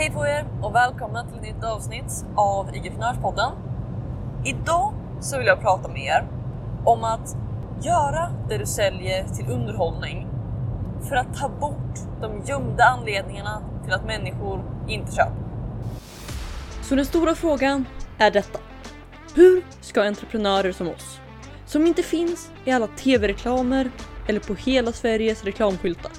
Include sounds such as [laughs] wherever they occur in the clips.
Hej på er och välkomna till ett nytt avsnitt av IG-prenörspodden. Idag så vill jag prata med er om att göra det du säljer till underhållning för att ta bort de gömda anledningarna till att människor inte köper. Så den stora frågan är detta. Hur ska entreprenörer som oss, som inte finns i alla tv-reklamer eller på hela Sveriges reklamskyltar,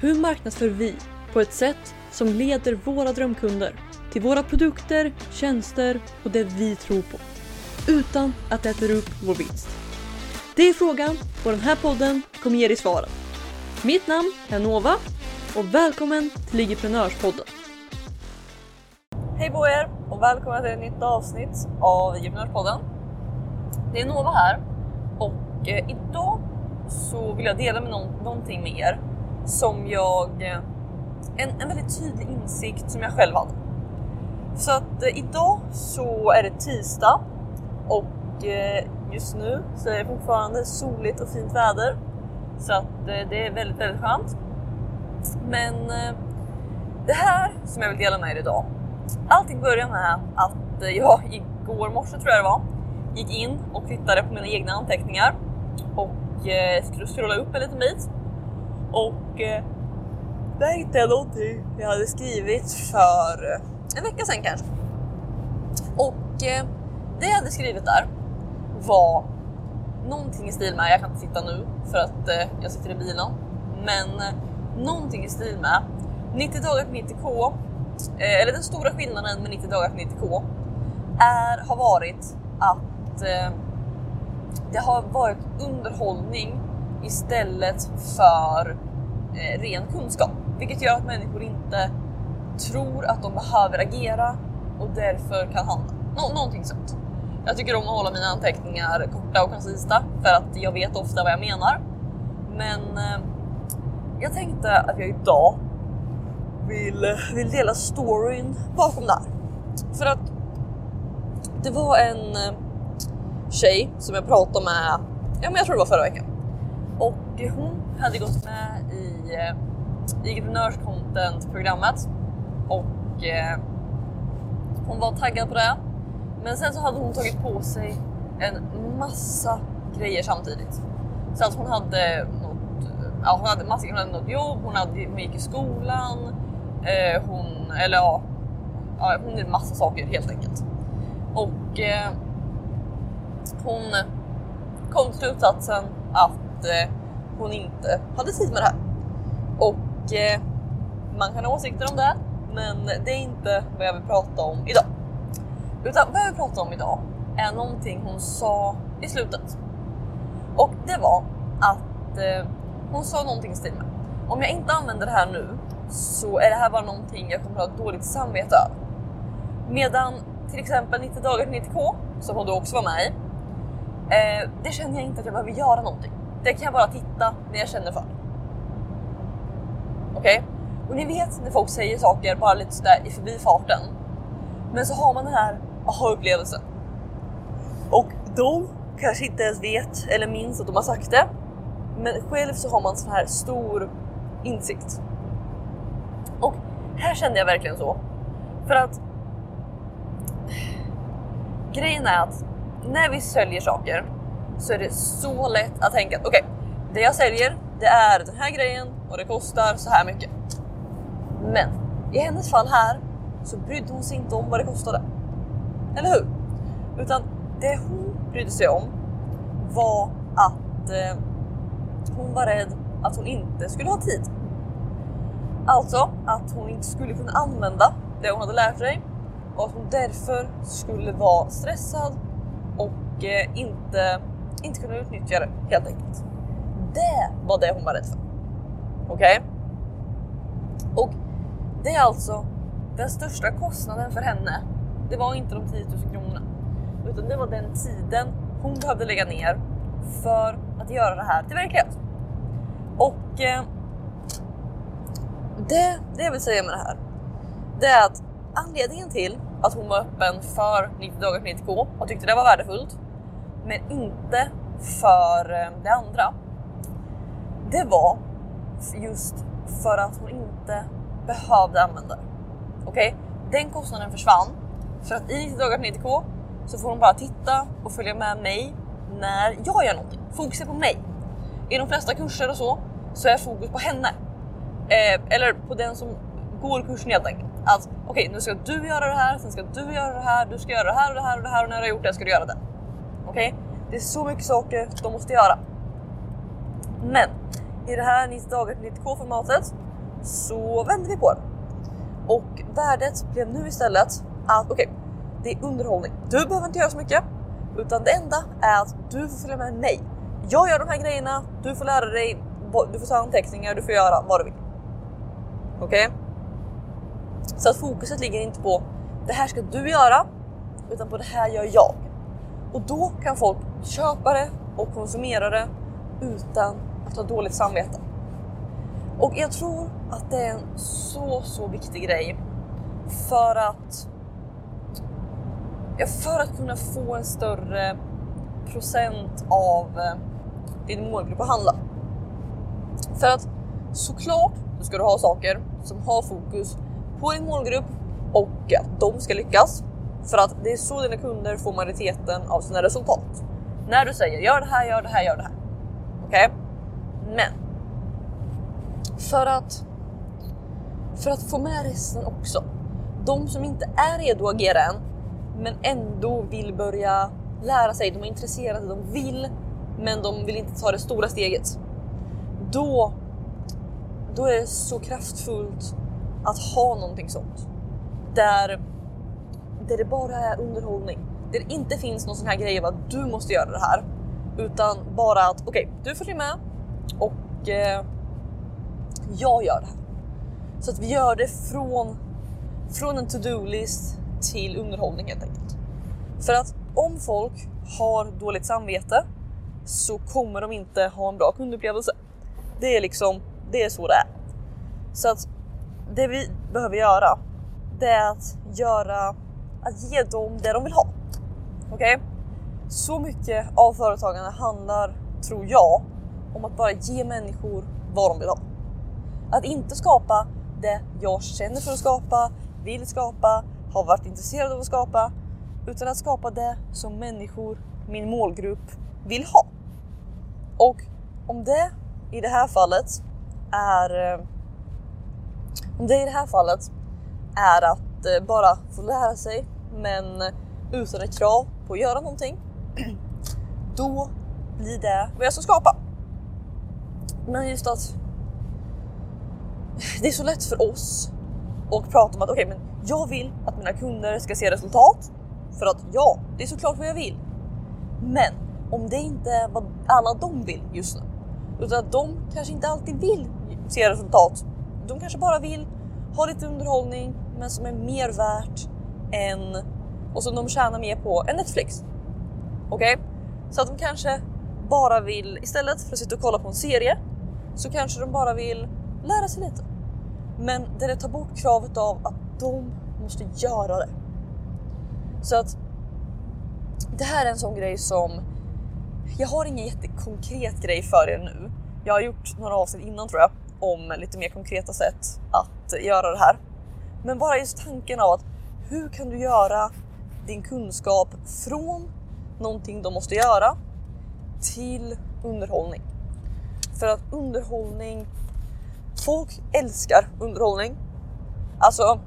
hur marknadsför vi på ett sätt som leder våra drömkunder till våra produkter, tjänster och det vi tror på utan att det äter upp vår vinst? Det är frågan och den här podden kommer ge dig svaren. Mitt namn är Nova och välkommen till Ligiprenörspodden. Hej på er och välkomna till ett nytt avsnitt av Egeprenörspodden. Det är Nova här och eh, idag så vill jag dela med någonting med er som jag... Eh, en, en väldigt tydlig insikt som jag själv hade. Så att eh, idag så är det tisdag och eh, just nu så är det fortfarande soligt och fint väder. Så att eh, det är väldigt, väldigt skönt. Men eh, det här som jag vill dela med er idag. Allting börjar med att eh, jag [laughs] igår morse tror jag det var gick in och tittade på mina egna anteckningar och eh, skulle scrolla upp en liten bit. Och eh, där hittade jag någonting jag hade skrivit för en vecka sedan kanske. Och eh, det jag hade skrivit där var någonting i stil med, jag kan inte sitta nu för att eh, jag sitter i bilen, men eh, någonting i stil med 90 dagar på 90k, eh, eller den stora skillnaden med 90 dagar på 90k är, har varit att eh, det har varit underhållning istället för eh, ren kunskap, vilket gör att människor inte tror att de behöver agera och därför kan handla. Nå- någonting sånt. Jag tycker om att hålla mina anteckningar korta och koncisa för att jag vet ofta vad jag menar. Men eh, jag tänkte att jag idag vill, vill dela storyn bakom det här. För att det var en eh, tjej som jag pratade med, ja men jag tror det var förra veckan. Och hon hade gått med i eh, Igentenörs-content-programmet. och eh, hon var taggad på det. Men sen så hade hon tagit på sig en massa grejer samtidigt. Så att hon hade något, ja hon hade massa, hon hade något jobb, hon, hade, hon gick i skolan, eh, hon, eller ja, ja, hon gjorde massa saker helt enkelt. Och eh, hon kom till slutsatsen att eh, hon inte hade tid med det här. Och eh, man kan ha åsikter om det, men det är inte vad jag vill prata om idag. Utan vad jag vill prata om idag är någonting hon sa i slutet. Och det var att eh, hon sa någonting i stil med om jag inte använder det här nu så är det här bara någonting jag kommer att ha dåligt samvete över. Medan till exempel 90 dagar till 90k, som hon då också var med i, eh, det känner jag inte att jag behöver göra någonting. Det kan jag bara titta när jag känner för Okej? Okej? Och ni vet när folk säger saker bara lite sådär i förbifarten. Men så har man den här aha-upplevelsen. Och de kanske inte ens vet eller minns att de har sagt det. Men själv så har man sån här stor insikt. Och här kände jag verkligen så. För att grejen är att när vi säljer saker så är det så lätt att tänka att okej, det jag säljer det är den här grejen och det kostar så här mycket. Men i hennes fall här så brydde hon sig inte om vad det kostade. Eller hur? Utan det hon brydde sig om var att eh, hon var rädd att hon inte skulle ha tid. Alltså att hon inte skulle kunna använda det hon hade lärt sig och att hon därför skulle vara stressad och eh, inte, inte kunna utnyttja det helt enkelt. Det var det hon var rädd för. Okej? Och det är alltså den största kostnaden för henne. Det var inte de 10 000 kronorna, utan det var den tiden hon behövde lägga ner för att göra det här till verklighet. Och eh, det, det jag vill säga med det här, det är att anledningen till att hon var öppen för 90 dagar till 90k och tyckte det var värdefullt, men inte för eh, det andra. Det var just för att hon inte behövde använda det. Okej, den kostnaden försvann för att i 90 dagar till 90k så får hon bara titta och följa med mig när jag gör någonting. Fokus är på mig. I de flesta kurser och så, så är fokus på henne. Eh, eller på den som går kursen helt enkelt. Alltså okej, nu ska du göra det här, sen ska du göra det här, du ska göra det här och det här och det här och när du har gjort det ska du göra det. Okej, det är så mycket saker de måste göra. Men i det här 90 dagar 90k formatet så vände vi på det. Och värdet blev nu istället att okej, okay, det är underhållning. Du behöver inte göra så mycket, utan det enda är att du får följa med mig. Jag gör de här grejerna, du får lära dig, du får ta anteckningar, du får göra vad du vill. Okej? Okay? Så att fokuset ligger inte på det här ska du göra, utan på det här gör jag. Och då kan folk köpa det och konsumera det utan att ha dåligt samvete. Och jag tror att det är en så, så viktig grej för att för att kunna få en större procent av eh, din målgrupp att handla. För att såklart så ska du ha saker som har fokus på din målgrupp och att de ska lyckas. För att det är så dina kunder får majoriteten av sina resultat. När du säger gör det här, gör det här, gör det här. Okej? Okay? Men för att för att få med resten också. De som inte är redo att agera än, men ändå vill börja lära sig. De är intresserade, de vill, men de vill inte ta det stora steget. Då, då är det så kraftfullt att ha någonting sånt. Där, där det bara är underhållning. Där det inte finns någon sån här grej av att du måste göra det här. Utan bara att okej, okay, du följer med och eh, jag gör det här. Så att vi gör det från, från en to-do-list till underhållning helt enkelt. För att om folk har dåligt samvete så kommer de inte ha en bra kundupplevelse. Det är liksom, det är så det är. Så att det vi behöver göra, det är att göra, att ge dem det de vill ha. Okej? Okay? Så mycket av företagarna handlar, tror jag, om att bara ge människor vad de vill ha. Att inte skapa det jag känner för att skapa, vill skapa, har varit intresserad av att skapa, utan att skapa det som människor, min målgrupp, vill ha. Och om det i det här fallet är eh, om det i det här fallet är att eh, bara få lära sig men utan ett krav på att göra någonting. [clears throat] Då blir det vad jag ska skapa. Men just att det är så lätt för oss att prata om att okej, okay, men jag vill att mina kunder ska se resultat för att ja, det är såklart vad jag vill. Men om det inte är vad alla de vill just nu, utan att de kanske inte alltid vill se resultat. De kanske bara vill ha lite underhållning, men som är mer värt än och som de tjänar mer på än Netflix. Okej, okay? så att de kanske bara vill istället för att sitta och kolla på en serie så kanske de bara vill lära sig lite. Men där det tar bort kravet av att de måste göra det. Så att det här är en sån grej som jag har ingen jättekonkret grej för er nu. Jag har gjort några avsnitt innan tror jag om lite mer konkreta sätt att göra det här. Men bara just tanken av att hur kan du göra din kunskap från någonting de måste göra till underhållning? För att underhållning folk älskar underhållning. Alltså,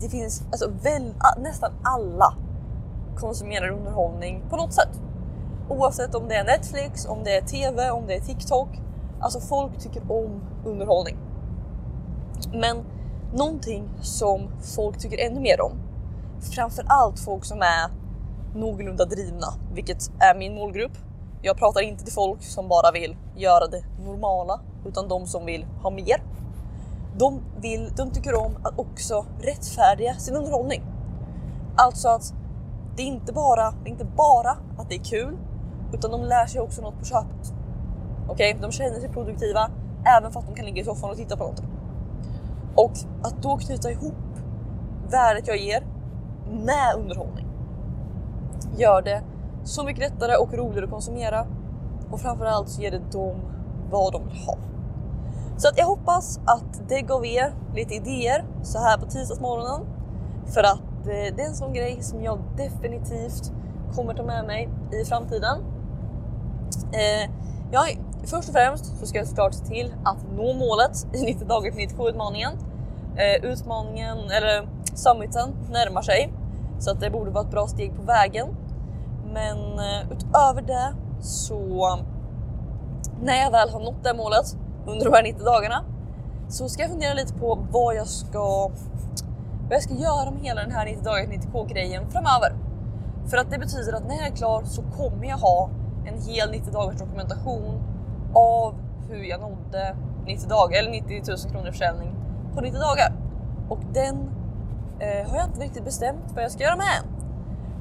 det finns alltså väl, nästan alla konsumerar underhållning på något sätt. Oavsett om det är Netflix, om det är TV, om det är TikTok. Alltså folk tycker om underhållning. Men någonting som folk tycker ännu mer om, framför allt folk som är någorlunda drivna, vilket är min målgrupp. Jag pratar inte till folk som bara vill göra det normala utan de som vill ha mer. De, vill, de tycker om att också rättfärdiga sin underhållning. Alltså att det är inte bara, det är inte bara att det är kul, utan de lär sig också något på köpet. Okej, okay? de känner sig produktiva även fast de kan ligga i soffan och titta på något. Och att då knyta ihop värdet jag ger med underhållning gör det så mycket lättare och roligare att konsumera och framförallt så ger det dem vad de vill ha. Så att jag hoppas att det gav er lite idéer så här på tisdagsmorgonen. För att eh, det är en sån grej som jag definitivt kommer ta med mig i framtiden. Eh, ja, först och främst så ska jag såklart se till att nå målet i 90 dagar till 97 utmaningen. Eh, utmaningen, eller summiten, närmar sig så att det borde vara ett bra steg på vägen. Men eh, utöver det så när jag väl har nått det målet under de här 90 dagarna så ska jag fundera lite på vad jag ska, vad jag ska göra med hela den här 90 dagar 90k grejen framöver. För att det betyder att när jag är klar så kommer jag ha en hel 90 dagars dokumentation av hur jag nådde 90 dagar eller 90 000 kronor i försäljning på 90 dagar. Och den eh, har jag inte riktigt bestämt vad jag ska göra med än.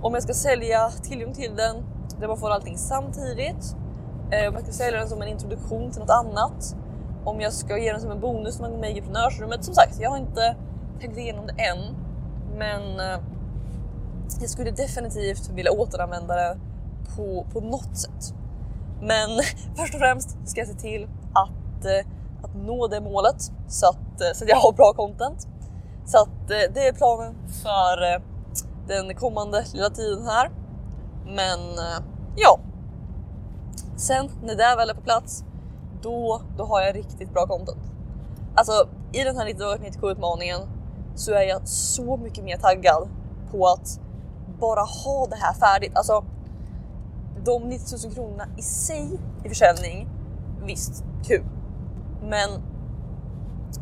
Om jag ska sälja tillgång till den där man får allting samtidigt. Eh, om jag ska sälja den som en introduktion till något annat. Om jag ska ge den som en bonus när man går med i entreprenörsrummet. Som sagt, jag har inte tänkt igenom det än. Men eh, jag skulle definitivt vilja återanvända det på, på något sätt. Men [laughs] först och främst ska jag se till att, eh, att nå det målet så att, så att jag har bra content. Så att det är planen för den kommande lilla tiden här. Men eh, ja, sen när det väl är på plats, då, då har jag riktigt bra content. Alltså i den här 90 dagar 97 utmaningen så är jag så mycket mer taggad på att bara ha det här färdigt. Alltså de 90 000 kronorna i sig i försäljning, visst kul. Men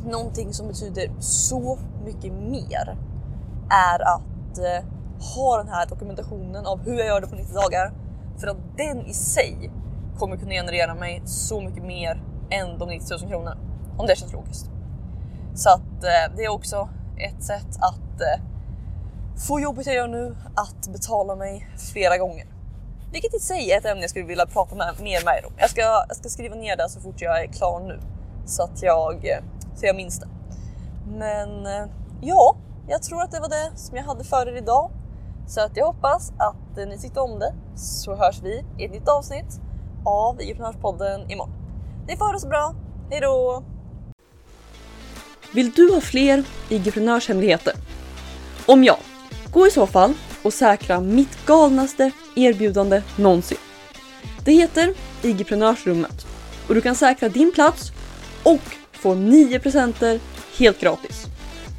någonting som betyder så mycket mer är att eh, ha den här dokumentationen av hur jag gör det på 90 dagar. För att den i sig kommer kunna generera mig så mycket mer än de 90 000 kronorna. Om det känns logiskt. Så att eh, det är också ett sätt att eh, få jobbet jag gör nu att betala mig flera gånger. Vilket i sig är ett ämne jag skulle vilja prata med, mer med er om. Jag ska, jag ska skriva ner det så fort jag är klar nu så att jag, eh, så jag minns det. Men eh, ja, jag tror att det var det som jag hade för er idag. Så att jag hoppas att eh, ni tyckte om det så hörs vi i ett nytt avsnitt av Entreprenörspodden imorgon. Ni får ha det så bra. Hej då! Vill du ha fler IG-prenörshemligheter? Om ja, gå i så fall och säkra mitt galnaste erbjudande någonsin. Det heter IG-prenörsrummet och du kan säkra din plats och få 9 presenter helt gratis